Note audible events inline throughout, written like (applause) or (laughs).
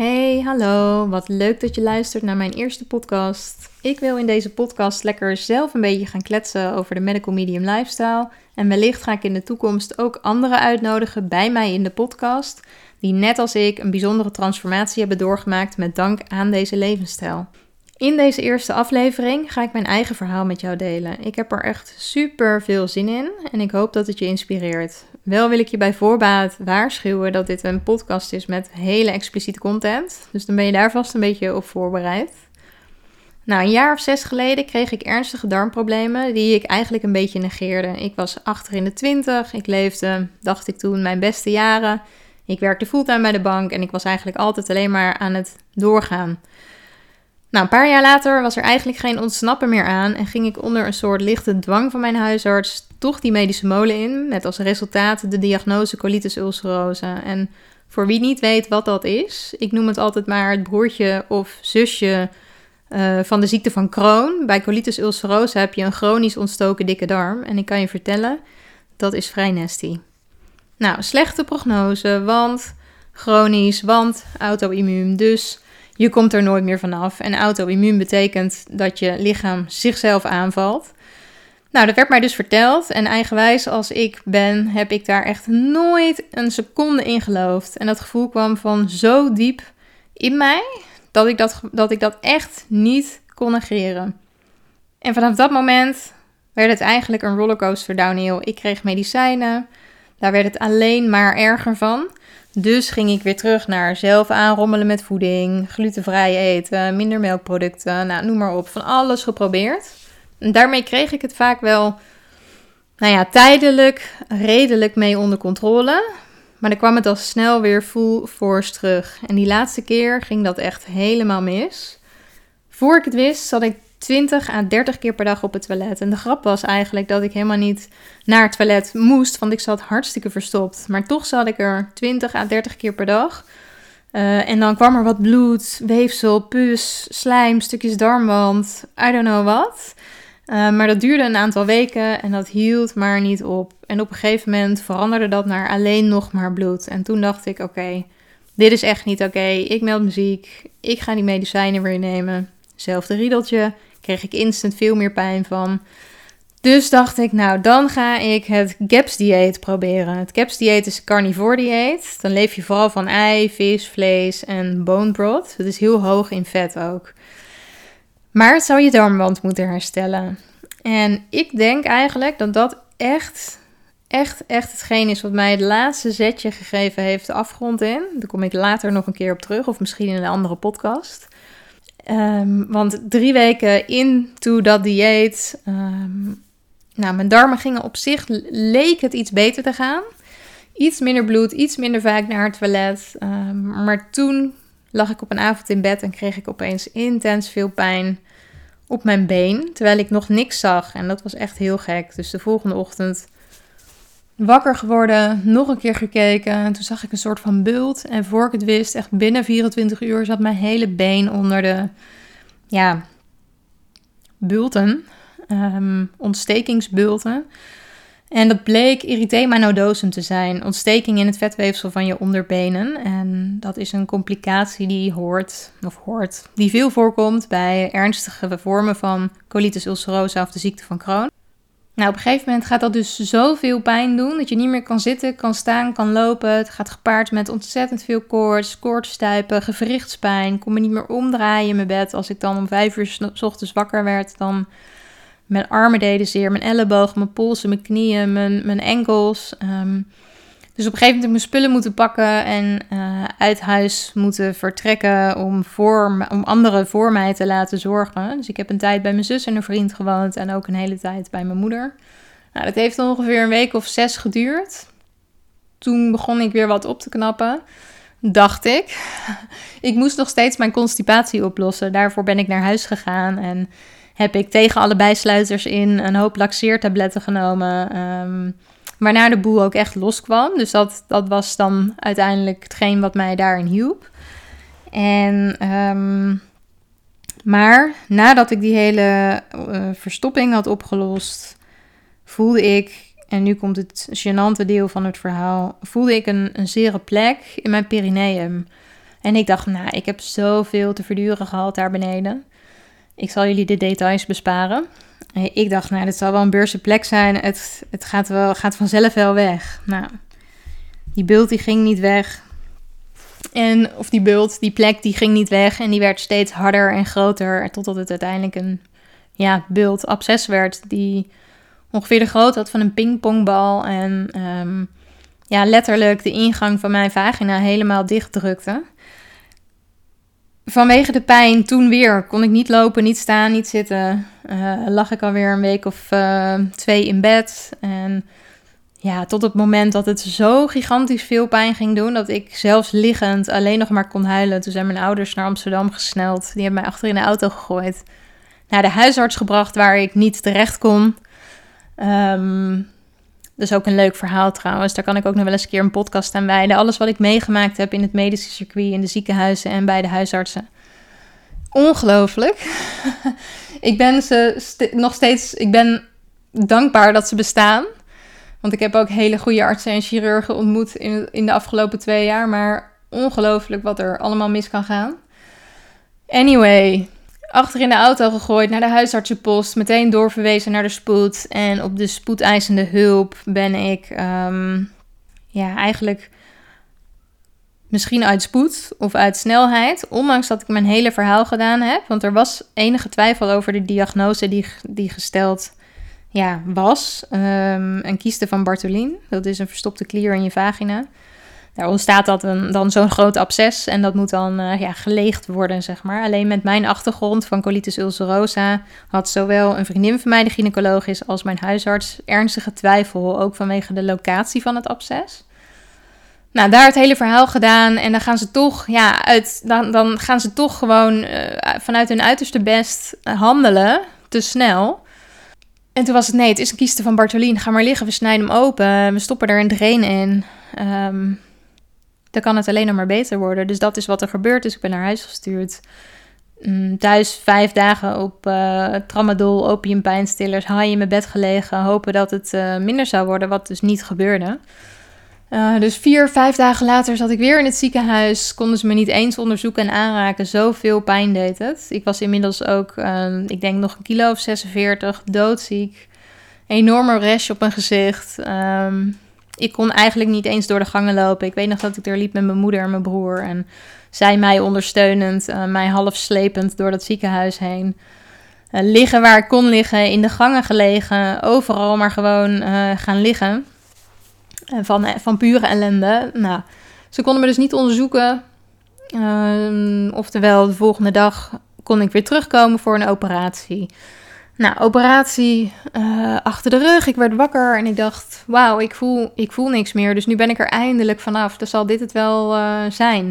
Hey, hallo. Wat leuk dat je luistert naar mijn eerste podcast. Ik wil in deze podcast lekker zelf een beetje gaan kletsen over de medical medium lifestyle. En wellicht ga ik in de toekomst ook anderen uitnodigen bij mij in de podcast, die net als ik een bijzondere transformatie hebben doorgemaakt met dank aan deze levensstijl. In deze eerste aflevering ga ik mijn eigen verhaal met jou delen. Ik heb er echt super veel zin in en ik hoop dat het je inspireert. Wel wil ik je bij voorbaat waarschuwen dat dit een podcast is met hele expliciete content. Dus dan ben je daar vast een beetje op voorbereid. Nou, een jaar of zes geleden kreeg ik ernstige darmproblemen die ik eigenlijk een beetje negeerde. Ik was achter in de twintig, ik leefde, dacht ik toen, mijn beste jaren. Ik werkte fulltime bij de bank en ik was eigenlijk altijd alleen maar aan het doorgaan. Nou, een paar jaar later was er eigenlijk geen ontsnappen meer aan en ging ik onder een soort lichte dwang van mijn huisarts toch die medische molen in, met als resultaat de diagnose colitis ulcerosa. En voor wie niet weet wat dat is, ik noem het altijd maar het broertje of zusje uh, van de ziekte van Crohn. Bij colitis ulcerosa heb je een chronisch ontstoken dikke darm en ik kan je vertellen, dat is vrij nasty. Nou, slechte prognose, want chronisch, want auto-immuun, dus je komt er nooit meer vanaf. En auto-immuun betekent dat je lichaam zichzelf aanvalt. Nou, dat werd mij dus verteld. En eigenwijs als ik ben, heb ik daar echt nooit een seconde in geloofd. En dat gevoel kwam van zo diep in mij dat ik dat, dat, ik dat echt niet kon negeren. En vanaf dat moment werd het eigenlijk een rollercoaster downhill. Ik kreeg medicijnen. Daar werd het alleen maar erger van. Dus ging ik weer terug naar zelf aanrommelen met voeding, glutenvrij eten, minder melkproducten, nou, noem maar op. Van alles geprobeerd. En daarmee kreeg ik het vaak wel, nou ja, tijdelijk, redelijk mee onder controle. Maar dan kwam het al snel weer full force terug. En die laatste keer ging dat echt helemaal mis. Voor ik het wist, zat ik 20 à 30 keer per dag op het toilet. En de grap was eigenlijk dat ik helemaal niet naar het toilet moest, want ik zat hartstikke verstopt. Maar toch zat ik er 20 à 30 keer per dag. Uh, en dan kwam er wat bloed, weefsel, pus, slijm, stukjes darmwand, I don't know wat. Uh, maar dat duurde een aantal weken en dat hield maar niet op. En op een gegeven moment veranderde dat naar alleen nog maar bloed. En toen dacht ik: oké, dit is echt niet oké. Ik meld muziek. Ik ga die medicijnen weer nemen. Zelfde riedeltje kreeg ik instant veel meer pijn van. Dus dacht ik, nou dan ga ik het GAPS dieet proberen. Het GAPS dieet is een carnivore dieet. Dan leef je vooral van ei, vis, vlees en bone broth. Het is heel hoog in vet ook. Maar het zou je darmwand moeten herstellen. En ik denk eigenlijk dat dat echt, echt, echt hetgeen is wat mij het laatste zetje gegeven heeft de afgrond in. Daar kom ik later nog een keer op terug, of misschien in een andere podcast. Um, want drie weken into dat dieet, um, nou, mijn darmen gingen op zich, leek het iets beter te gaan. Iets minder bloed, iets minder vaak naar het toilet. Um, maar toen lag ik op een avond in bed en kreeg ik opeens intens veel pijn op mijn been, terwijl ik nog niks zag. En dat was echt heel gek. Dus de volgende ochtend wakker geworden, nog een keer gekeken. En toen zag ik een soort van bult. En voor ik het wist, echt binnen 24 uur zat mijn hele been onder de ja, bulten, um, ontstekingsbulten. En dat bleek erythema nodosum te zijn, ontsteking in het vetweefsel van je onderbenen. En dat is een complicatie die hoort, of hoort, die veel voorkomt bij ernstige vormen van colitis ulcerosa of de ziekte van Crohn. Nou, op een gegeven moment gaat dat dus zoveel pijn doen dat je niet meer kan zitten, kan staan, kan lopen. Het gaat gepaard met ontzettend veel koorts, koortsstuipen, gewrichtspijn. Ik kon me niet meer omdraaien in mijn bed. Als ik dan om vijf uur s ochtends wakker werd, dan mijn armen deden zeer, mijn ellebogen, mijn polsen, mijn knieën, mijn, mijn enkels. Um, dus op een gegeven moment heb ik mijn spullen moeten pakken en uh, uit huis moeten vertrekken om, voor, om anderen voor mij te laten zorgen. Dus ik heb een tijd bij mijn zus en een vriend gewoond en ook een hele tijd bij mijn moeder. Nou, dat heeft ongeveer een week of zes geduurd. Toen begon ik weer wat op te knappen, dacht ik. (laughs) ik moest nog steeds mijn constipatie oplossen. Daarvoor ben ik naar huis gegaan en heb ik tegen alle bijsluiters in een hoop laxeertabletten genomen. Um, Waarna de boel ook echt loskwam. Dus dat, dat was dan uiteindelijk hetgeen wat mij daarin hielp. En, um, maar nadat ik die hele uh, verstopping had opgelost, voelde ik, en nu komt het gênante deel van het verhaal, voelde ik een, een zere plek in mijn perineum. En ik dacht, nou, ik heb zoveel te verduren gehad daar beneden. Ik zal jullie de details besparen. Ik dacht, nou, dit zal wel een beurse plek zijn. Het, het gaat, wel, gaat vanzelf wel weg. Nou, die bult die ging niet weg. En, of die bult, die plek, die ging niet weg. En die werd steeds harder en groter. Totdat het uiteindelijk een ja, bult, absces werd. Die ongeveer de grootte had van een pingpongbal. En um, ja, letterlijk de ingang van mijn vagina helemaal dichtdrukte. Vanwege de pijn toen weer kon ik niet lopen, niet staan, niet zitten. Uh, lag ik alweer een week of uh, twee in bed. En ja, tot het moment dat het zo gigantisch veel pijn ging doen, dat ik zelfs liggend alleen nog maar kon huilen. Toen zijn mijn ouders naar Amsterdam gesneld. Die hebben mij achter in de auto gegooid. Naar de huisarts gebracht waar ik niet terecht kon. Um, dat is ook een leuk verhaal trouwens. Daar kan ik ook nog wel eens een keer een podcast aan wijden. Alles wat ik meegemaakt heb in het medische circuit, in de ziekenhuizen en bij de huisartsen. Ongelooflijk. (laughs) ik ben ze nog steeds. Ik ben dankbaar dat ze bestaan. Want ik heb ook hele goede artsen en chirurgen ontmoet in, in de afgelopen twee jaar. Maar ongelooflijk wat er allemaal mis kan gaan. Anyway, achter in de auto gegooid naar de huisartsenpost. Meteen doorverwezen naar de spoed. En op de spoedeisende hulp ben ik ehm, ja, eigenlijk misschien uit spoed of uit snelheid. Ondanks dat ik mijn hele verhaal gedaan heb. Want er was enige twijfel over de diagnose die, die gesteld ja, was. Um, een kieste van Bartholin. Dat is een verstopte klier in je vagina daar ontstaat dat een, dan zo'n groot absces en dat moet dan uh, ja, geleegd worden, zeg maar. Alleen met mijn achtergrond van colitis ulcerosa had zowel een vriendin van mij, de gynaecoloog als mijn huisarts ernstige twijfel, ook vanwege de locatie van het absces. Nou, daar het hele verhaal gedaan en dan gaan ze toch, ja, uit, dan, dan gaan ze toch gewoon uh, vanuit hun uiterste best handelen, te snel. En toen was het nee, het is een kieste van Bartolien, ga maar liggen, we snijden hem open, we stoppen er een drain in. Um, dan kan het alleen nog maar beter worden. Dus dat is wat er gebeurt. Dus ik ben naar huis gestuurd. Mm, thuis vijf dagen op uh, tramadol, opiumpijnstillers, haai in mijn bed gelegen. Hopen dat het uh, minder zou worden, wat dus niet gebeurde. Uh, dus vier, vijf dagen later zat ik weer in het ziekenhuis. Konden ze me niet eens onderzoeken en aanraken. Zoveel pijn deed het. Ik was inmiddels ook, ehm, ik denk nog een kilo of 46, doodziek. Enorme rash op mijn gezicht. Um, ik kon eigenlijk niet eens door de gangen lopen. Ik weet nog dat ik er liep met mijn moeder en mijn broer. En zij mij ondersteunend, uh, mij half slepend door dat ziekenhuis heen. Uh, liggen waar ik kon liggen, in de gangen gelegen, overal maar gewoon uh, gaan liggen. van, van pure ellende. Nou, ze konden me dus niet onderzoeken. Ehm, oftewel, de volgende dag kon ik weer terugkomen voor een operatie. Nou, operatie uh, achter de rug. Ik werd wakker en ik dacht, wauw, ik voel, ik voel niks meer. Dus nu ben ik er eindelijk vanaf. Dan zal dit het wel uh, zijn.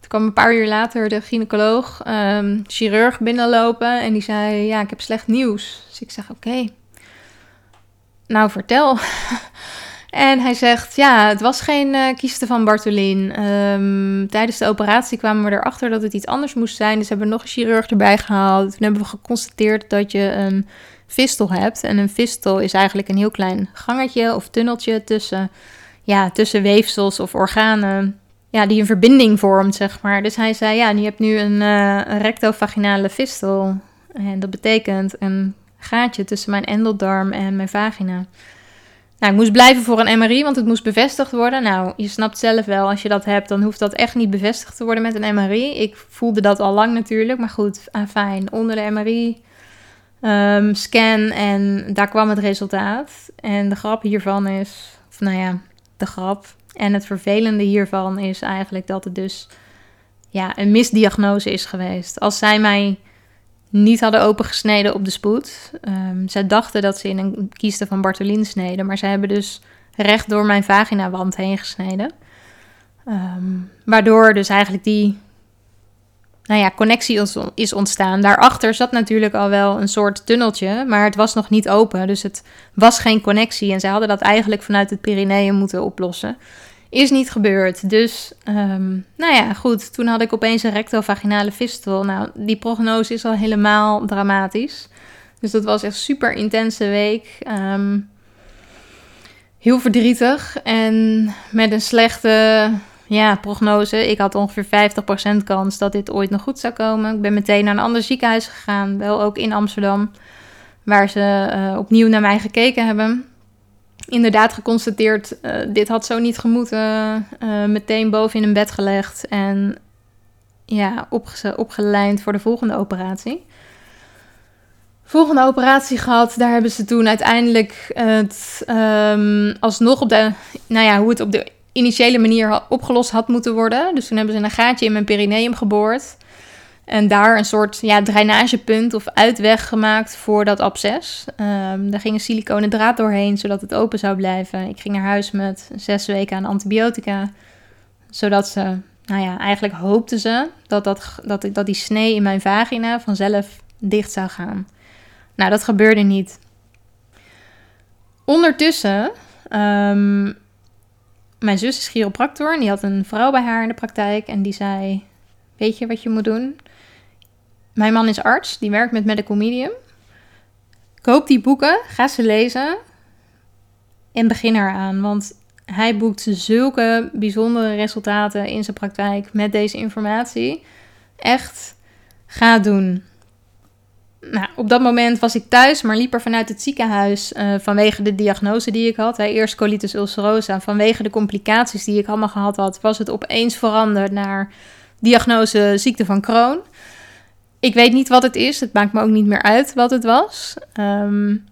Toen kwam een paar uur later de gynaecoloog, um, chirurg binnenlopen. En die zei, ja, ik heb slecht nieuws. Dus ik zeg, oké. Nou, vertel. (laughs) En hij zegt, ja, het was geen uh, van Bartolin. Um, tijdens de operatie kwamen we erachter dat het iets anders moest zijn. Dus hebben we nog een chirurg erbij gehaald. Toen hebben we geconstateerd dat je een fistel hebt. En een fistel is eigenlijk een heel klein gangetje of tunneltje tussen, ja, tussen weefsels of organen. Ja, die een verbinding vormt, zeg maar. Dus hij zei, ja, je hebt nu een, uh, rectovaginale fistel. En dat betekent een gaatje tussen mijn endeldarm en mijn vagina. Nou, ik moest blijven voor een MRI, want het moest bevestigd worden. Nou, je snapt zelf wel, als je dat hebt, dan hoeft dat echt niet bevestigd te worden met een MRI. Ik voelde dat al lang natuurlijk, maar goed, ah, fijn. Onder de MRI, um, scan en daar kwam het resultaat. En de grap hiervan is, of nou ja, de grap en het vervelende hiervan is eigenlijk dat het dus ja, een misdiagnose is geweest. Als zij mij niet hadden opengesneden op de spoed. Um, zij dachten dat ze in een kieste van Bartolin sneden, maar zij hebben dus recht door mijn vaginawand heen gesneden. Um, waardoor dus eigenlijk die nou ja, connectie is ontstaan. Daarachter zat natuurlijk al wel een soort tunneltje, maar het was nog niet open. Dus het was geen connectie. En zij hadden dat eigenlijk vanuit het Pyreneeën moeten oplossen. Is niet gebeurd. Dus, um, nou ja, goed. Toen had ik opeens een rectovaginale fistel. Nou, die prognose is al helemaal dramatisch. Dus dat was echt super intense week. Um, heel verdrietig en met een slechte ja, prognose. Ik had ongeveer 50% kans dat dit ooit nog goed zou komen. Ik ben meteen naar een ander ziekenhuis gegaan, wel ook in Amsterdam, waar ze uh, opnieuw naar mij gekeken hebben. Inderdaad geconstateerd, uh, dit had zo niet gemoeten. Uh, meteen boven in een bed gelegd en ja, opge opgelijnd voor de volgende operatie. Volgende operatie gehad, daar hebben ze toen uiteindelijk het um, alsnog op de, nou ja, hoe het op de initiële manier opgelost had moeten worden. Dus toen hebben ze een gaatje in mijn perineum geboord. En daar een soort ja, drainagepunt of uitweg gemaakt voor dat absces. Um, daar ging een siliconen draad doorheen, zodat het open zou blijven. Ik ging naar huis met zes weken aan antibiotica. Zodat ze, nou ja, eigenlijk hoopten ze dat, dat, dat, die snee in mijn vagina vanzelf dicht zou gaan. Nou, dat gebeurde niet. Ondertussen um, mijn zus is chiropractor en die had een vrouw bij haar in de praktijk en die zei: Weet je wat je moet doen? Mijn man is arts, die werkt met Medical Medium. Koop die boeken, ga ze lezen en begin eraan. Want hij boekt zulke bijzondere resultaten in zijn praktijk met deze informatie. Echt, ga doen nou, op dat moment was ik thuis, maar liep er vanuit het ziekenhuis uh, vanwege de diagnose die ik had. Hè, eerst colitis ulcerosa. Vanwege de complicaties die ik allemaal gehad had, was het opeens veranderd naar diagnose ziekte van Crohn. Ik weet niet wat het is. Het maakt me ook niet meer uit wat het was. Um,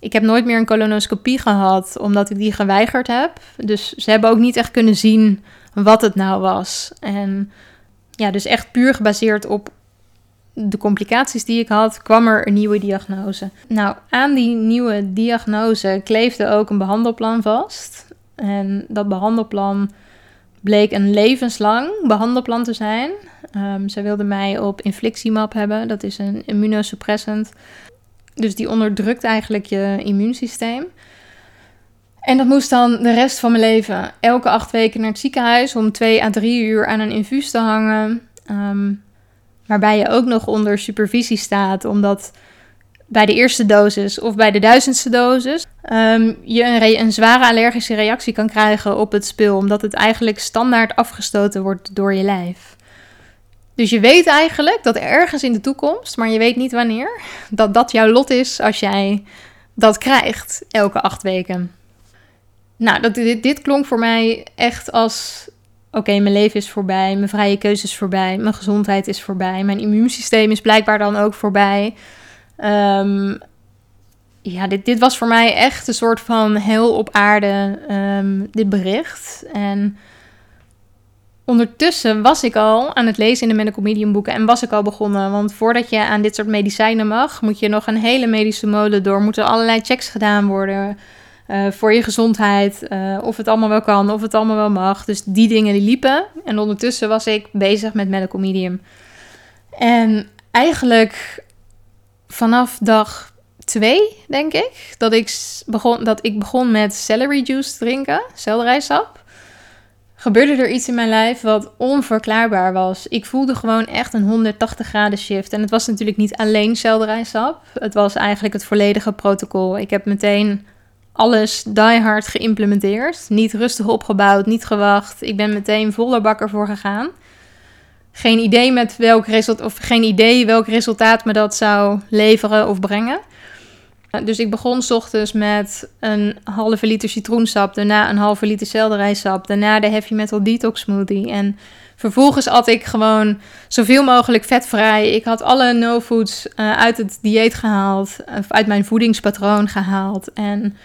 ik heb nooit meer een colonoscopie gehad, omdat ik die geweigerd heb. Dus ze hebben ook niet echt kunnen zien wat het nou was. En ja, dus echt puur gebaseerd op de complicaties die ik had, kwam er een nieuwe diagnose. Nou, aan die nieuwe diagnose kleefde ook een behandelplan vast. En dat behandelplan bleek een levenslang behandelplan te zijn. Um, zij wilde mij op infliximab hebben, dat is een immunosuppressant. Dus die onderdrukt eigenlijk je immuunsysteem. En dat moest dan de rest van mijn leven elke acht weken naar het ziekenhuis om twee à drie uur aan een infuus te hangen. Um, waarbij je ook nog onder supervisie staat, omdat bij de eerste dosis of bij de duizendste dosis um, je een, een, zware allergische reactie kan krijgen op het spul, omdat het eigenlijk standaard afgestoten wordt door je lijf. Dus je weet eigenlijk dat ergens in de toekomst, maar je weet niet wanneer, dat dat jouw lot is als jij dat krijgt elke acht weken. Nou, dat, dit, dit klonk voor mij echt als oké, mijn leven is voorbij, mijn vrije keuze is voorbij, mijn gezondheid is voorbij, mijn immuunsysteem is blijkbaar dan ook voorbij. Um, ja, dit, dit was voor mij echt een soort van heel op aarde, um, dit bericht. En ondertussen was ik al aan het lezen in de Medical Medium boeken en was ik al begonnen. Want voordat je aan dit soort medicijnen mag, moet je nog een hele medische molen door. Moeten allerlei checks gedaan worden. Uh, voor je gezondheid. Uh, of het allemaal wel kan, of het allemaal wel mag. Dus die dingen die liepen. En ondertussen was ik bezig met Medical Medium. En eigenlijk vanaf dag twee, denk ik, dat ik begon, dat ik begon met celery juice drinken, selderijsap. Gebeurde er iets in mijn lijf wat onverklaarbaar was. Ik voelde gewoon echt een 180 graden shift. En het was natuurlijk niet alleen selderijsap. Het was eigenlijk het volledige protocol. Ik heb meteen alles diehard geïmplementeerd. Niet rustig opgebouwd, niet gewacht. Ik ben meteen volle bakker voor gegaan. Geen idee met welk resultaat of geen idee welk resultaat me dat zou leveren of brengen. Dus ik begon ochtends met een halve liter citroensap, daarna een halve liter selderijsap, daarna de heavy metal detox smoothie. En vervolgens at ik gewoon zoveel mogelijk vetvrij. Ik had alle no-foods uh, uit het dieet gehaald, of uit mijn voedingspatroon gehaald. En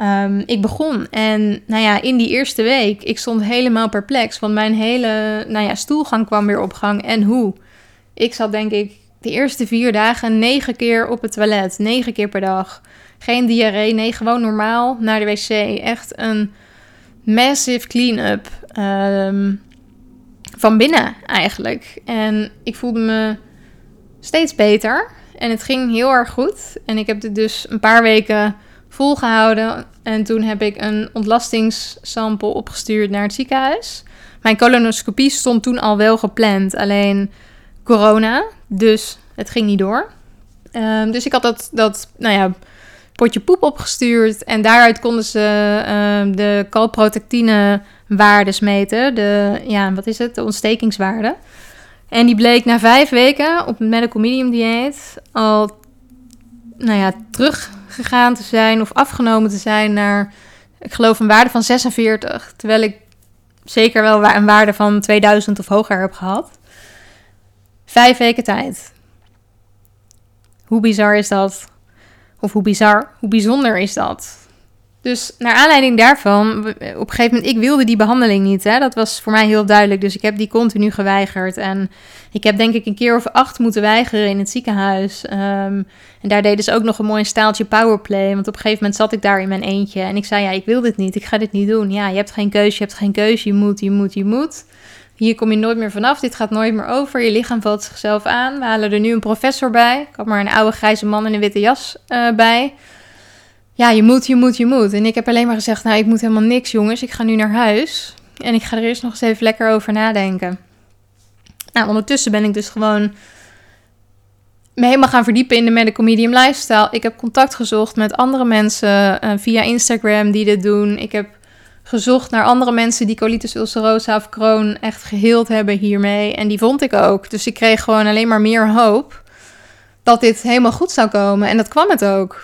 Um, ik begon en nou ja, in die eerste week, ik stond helemaal perplex, want mijn hele nou ja, stoelgang kwam weer op gang. En hoe? Ik zat denk ik de eerste vier dagen negen keer op het toilet, negen keer per dag. Geen diarree, nee, gewoon normaal naar de wc. Echt een massive clean-up um, van binnen eigenlijk. En ik voelde me steeds beter en het ging heel erg goed. En ik heb het dus een paar weken volgehouden. En toen heb ik een ontlastingssample opgestuurd naar het ziekenhuis. Mijn colonoscopie stond toen al wel gepland, alleen corona. Dus het ging niet door. Um, dus ik had dat, dat nou ja, potje poep opgestuurd. En daaruit konden ze uh, de calprotectine waardes meten. De, ja, wat is het? De ontstekingswaarde. En die bleek na vijf weken op het medical medium dieet al nou ja, teruggegaan te zijn of afgenomen te zijn naar, ik geloof, een waarde van 46. Terwijl ik zeker wel een waarde van 2000 of hoger heb gehad. Vijf weken tijd. Hoe bizar is dat? Of hoe bizar, hoe bijzonder is dat? Dus naar aanleiding daarvan, op een gegeven moment, ik wilde die behandeling niet. Hè? Dat was voor mij heel duidelijk. Dus ik heb die continu geweigerd. En ik heb denk ik een keer of acht moeten weigeren in het ziekenhuis. Ehm, en daar deden ze ook nog een mooi staaltje powerplay. Want op een gegeven moment zat ik daar in mijn eentje. En ik zei, ja, ik wil dit niet. Ik ga dit niet doen. Ja, je hebt geen keuze, je hebt geen keuze. Je moet, je moet, je moet. Hier kom je nooit meer vanaf. Dit gaat nooit meer over. Je lichaam valt zichzelf aan. We halen er nu een professor bij. Ik had maar een oude grijze man in een witte jas uh, bij ja, je moet, je moet, je moet. En ik heb alleen maar gezegd, nou, ik moet helemaal niks, jongens. Ik ga nu naar huis. En ik ga er eerst nog eens even lekker over nadenken. Nou, ondertussen ben ik dus gewoon me helemaal gaan verdiepen in de medical medium lifestyle. Ik heb contact gezocht met andere mensen uh, via Instagram die dit doen. Ik heb gezocht naar andere mensen die colitis ulcerosa of Crohn echt geheeld hebben hiermee. En die vond ik ook. Dus ik kreeg gewoon alleen maar meer hoop dat dit helemaal goed zou komen. En dat kwam het ook.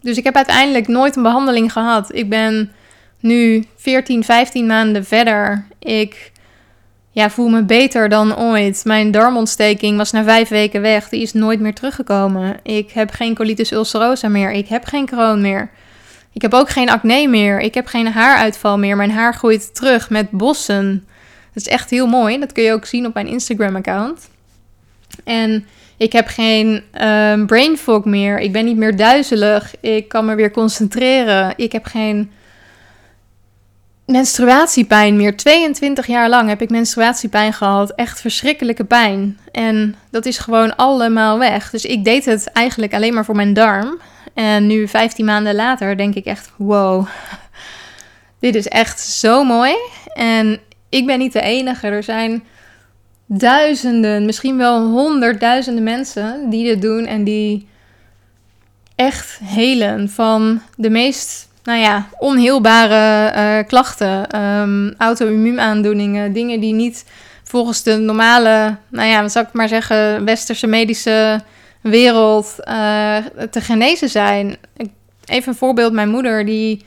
Dus ik heb uiteindelijk nooit een behandeling gehad. Ik ben nu 14, 15 maanden verder. Ik ja, voel me beter dan ooit. Mijn darmontsteking was na vijf weken weg. Die is nooit meer teruggekomen. Ik heb geen colitis ulcerosa meer. Ik heb geen kroon meer. Ik heb ook geen acne meer. Ik heb geen haaruitval meer. Mijn haar groeit terug met bossen. Dat is echt heel mooi. Dat kun je ook zien op mijn Instagram-account. En ik heb geen um, brain fog meer. Ik ben niet meer duizelig. Ik kan me weer concentreren. Ik heb geen menstruatiepijn meer. 22 jaar lang heb ik menstruatiepijn gehad. Echt verschrikkelijke pijn. En dat is gewoon allemaal weg. Dus ik deed het eigenlijk alleen maar voor mijn darm. En nu, 15 maanden later, denk ik echt: wow, (laughs) dit is echt zo mooi. En ik ben niet de enige. Er zijn duizenden, misschien wel honderdduizenden mensen die dit doen en die echt helen van de meest nou ja, onheelbare uh, klachten, um, auto-immuunaandoeningen, dingen die niet volgens de normale, nou ja, wat zou ik maar zeggen, westerse medische wereld uh, te genezen zijn. Even een voorbeeld, mijn moeder die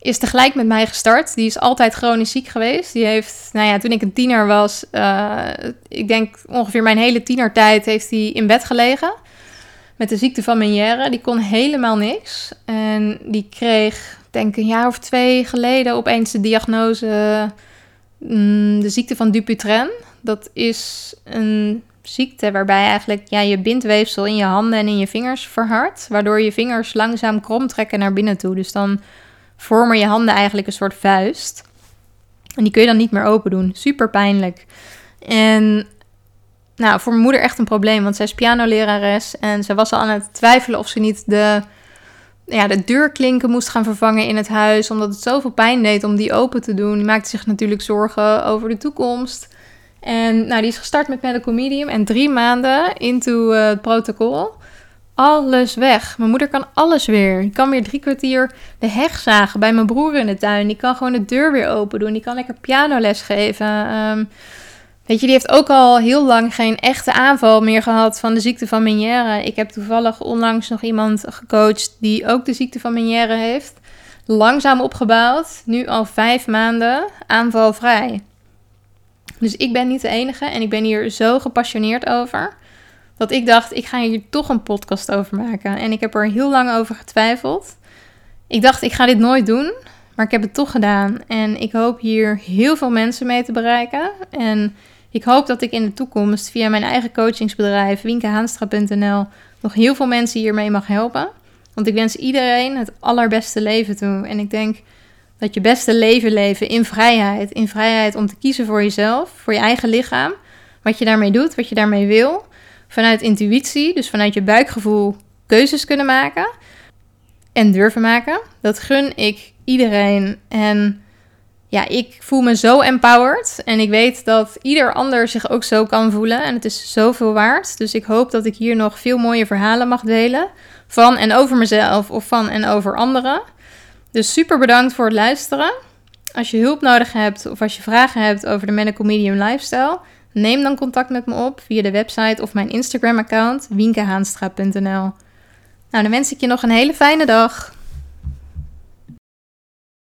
is tegelijk met mij gestart. Die is altijd chronisch ziek geweest. Die heeft, nou ja, toen ik een tiener was, uh, ik denk ongeveer mijn hele tienertijd, heeft hij in bed gelegen. Met de ziekte van Meniere. Die kon helemaal niks. En die kreeg, denk een jaar of twee geleden opeens de diagnose, mm, de ziekte van Dupuytren. Dat is een ziekte waarbij eigenlijk ja, je bindweefsel in je handen en in je vingers verhardt. Waardoor je vingers langzaam krom trekken naar binnen toe. Dus dan vormen je handen eigenlijk een soort vuist. En die kun je dan niet meer open doen. Super pijnlijk. En nou, voor mijn moeder echt een probleem, want zij is pianolerares en ze was al aan het twijfelen of ze niet de, ja, de deurklinken moest gaan vervangen in het huis, omdat het zoveel pijn deed om die open te doen. Die maakte zich natuurlijk zorgen over de toekomst. En nou, die is gestart met medical medium en drie maanden into uh, het protocol alles weg. Mijn moeder kan alles weer. Die kan weer drie kwartier de heg zagen bij mijn broer in de tuin. Die kan gewoon de deur weer open doen. Die kan lekker pianoles geven. Ehm, weet je, die heeft ook al heel lang geen echte aanval meer gehad van de ziekte van Meniere. Ik heb toevallig onlangs nog iemand gecoacht die ook de ziekte van Meniere heeft. Langzaam opgebouwd. Nu al vijf maanden aanvalvrij. Dus ik ben niet de enige en ik ben hier zo gepassioneerd over dat ik dacht, ik ga hier toch een podcast over maken. En ik heb er heel lang over getwijfeld. Ik dacht, ik ga dit nooit doen, maar ik heb het toch gedaan. En ik hoop hier heel veel mensen mee te bereiken. En ik hoop dat ik in de toekomst via mijn eigen coachingsbedrijf, winkehaanstra.nl, nog heel veel mensen hiermee mag helpen. Want ik wens iedereen het allerbeste leven toe. En ik denk dat je beste leven leven in vrijheid. In vrijheid om te kiezen voor jezelf, voor je eigen lichaam. Wat je daarmee doet, wat je daarmee wil vanuit intuïtie, dus vanuit je buikgevoel, keuzes kunnen maken en durven maken. Dat gun ik iedereen. En ja, ik voel me zo empowered. En ik weet dat ieder ander zich ook zo kan voelen. En het is zoveel waard. Dus ik hoop dat ik hier nog veel mooie verhalen mag delen. Van en over mezelf of van en over anderen. Dus super bedankt voor het luisteren. Als je hulp nodig hebt of als je vragen hebt over de Medical Medium Lifestyle, neem dan contact met me op via de website of mijn Instagram-account wienkehaanstra.nl. Nou, dan wens ik je nog een hele fijne dag.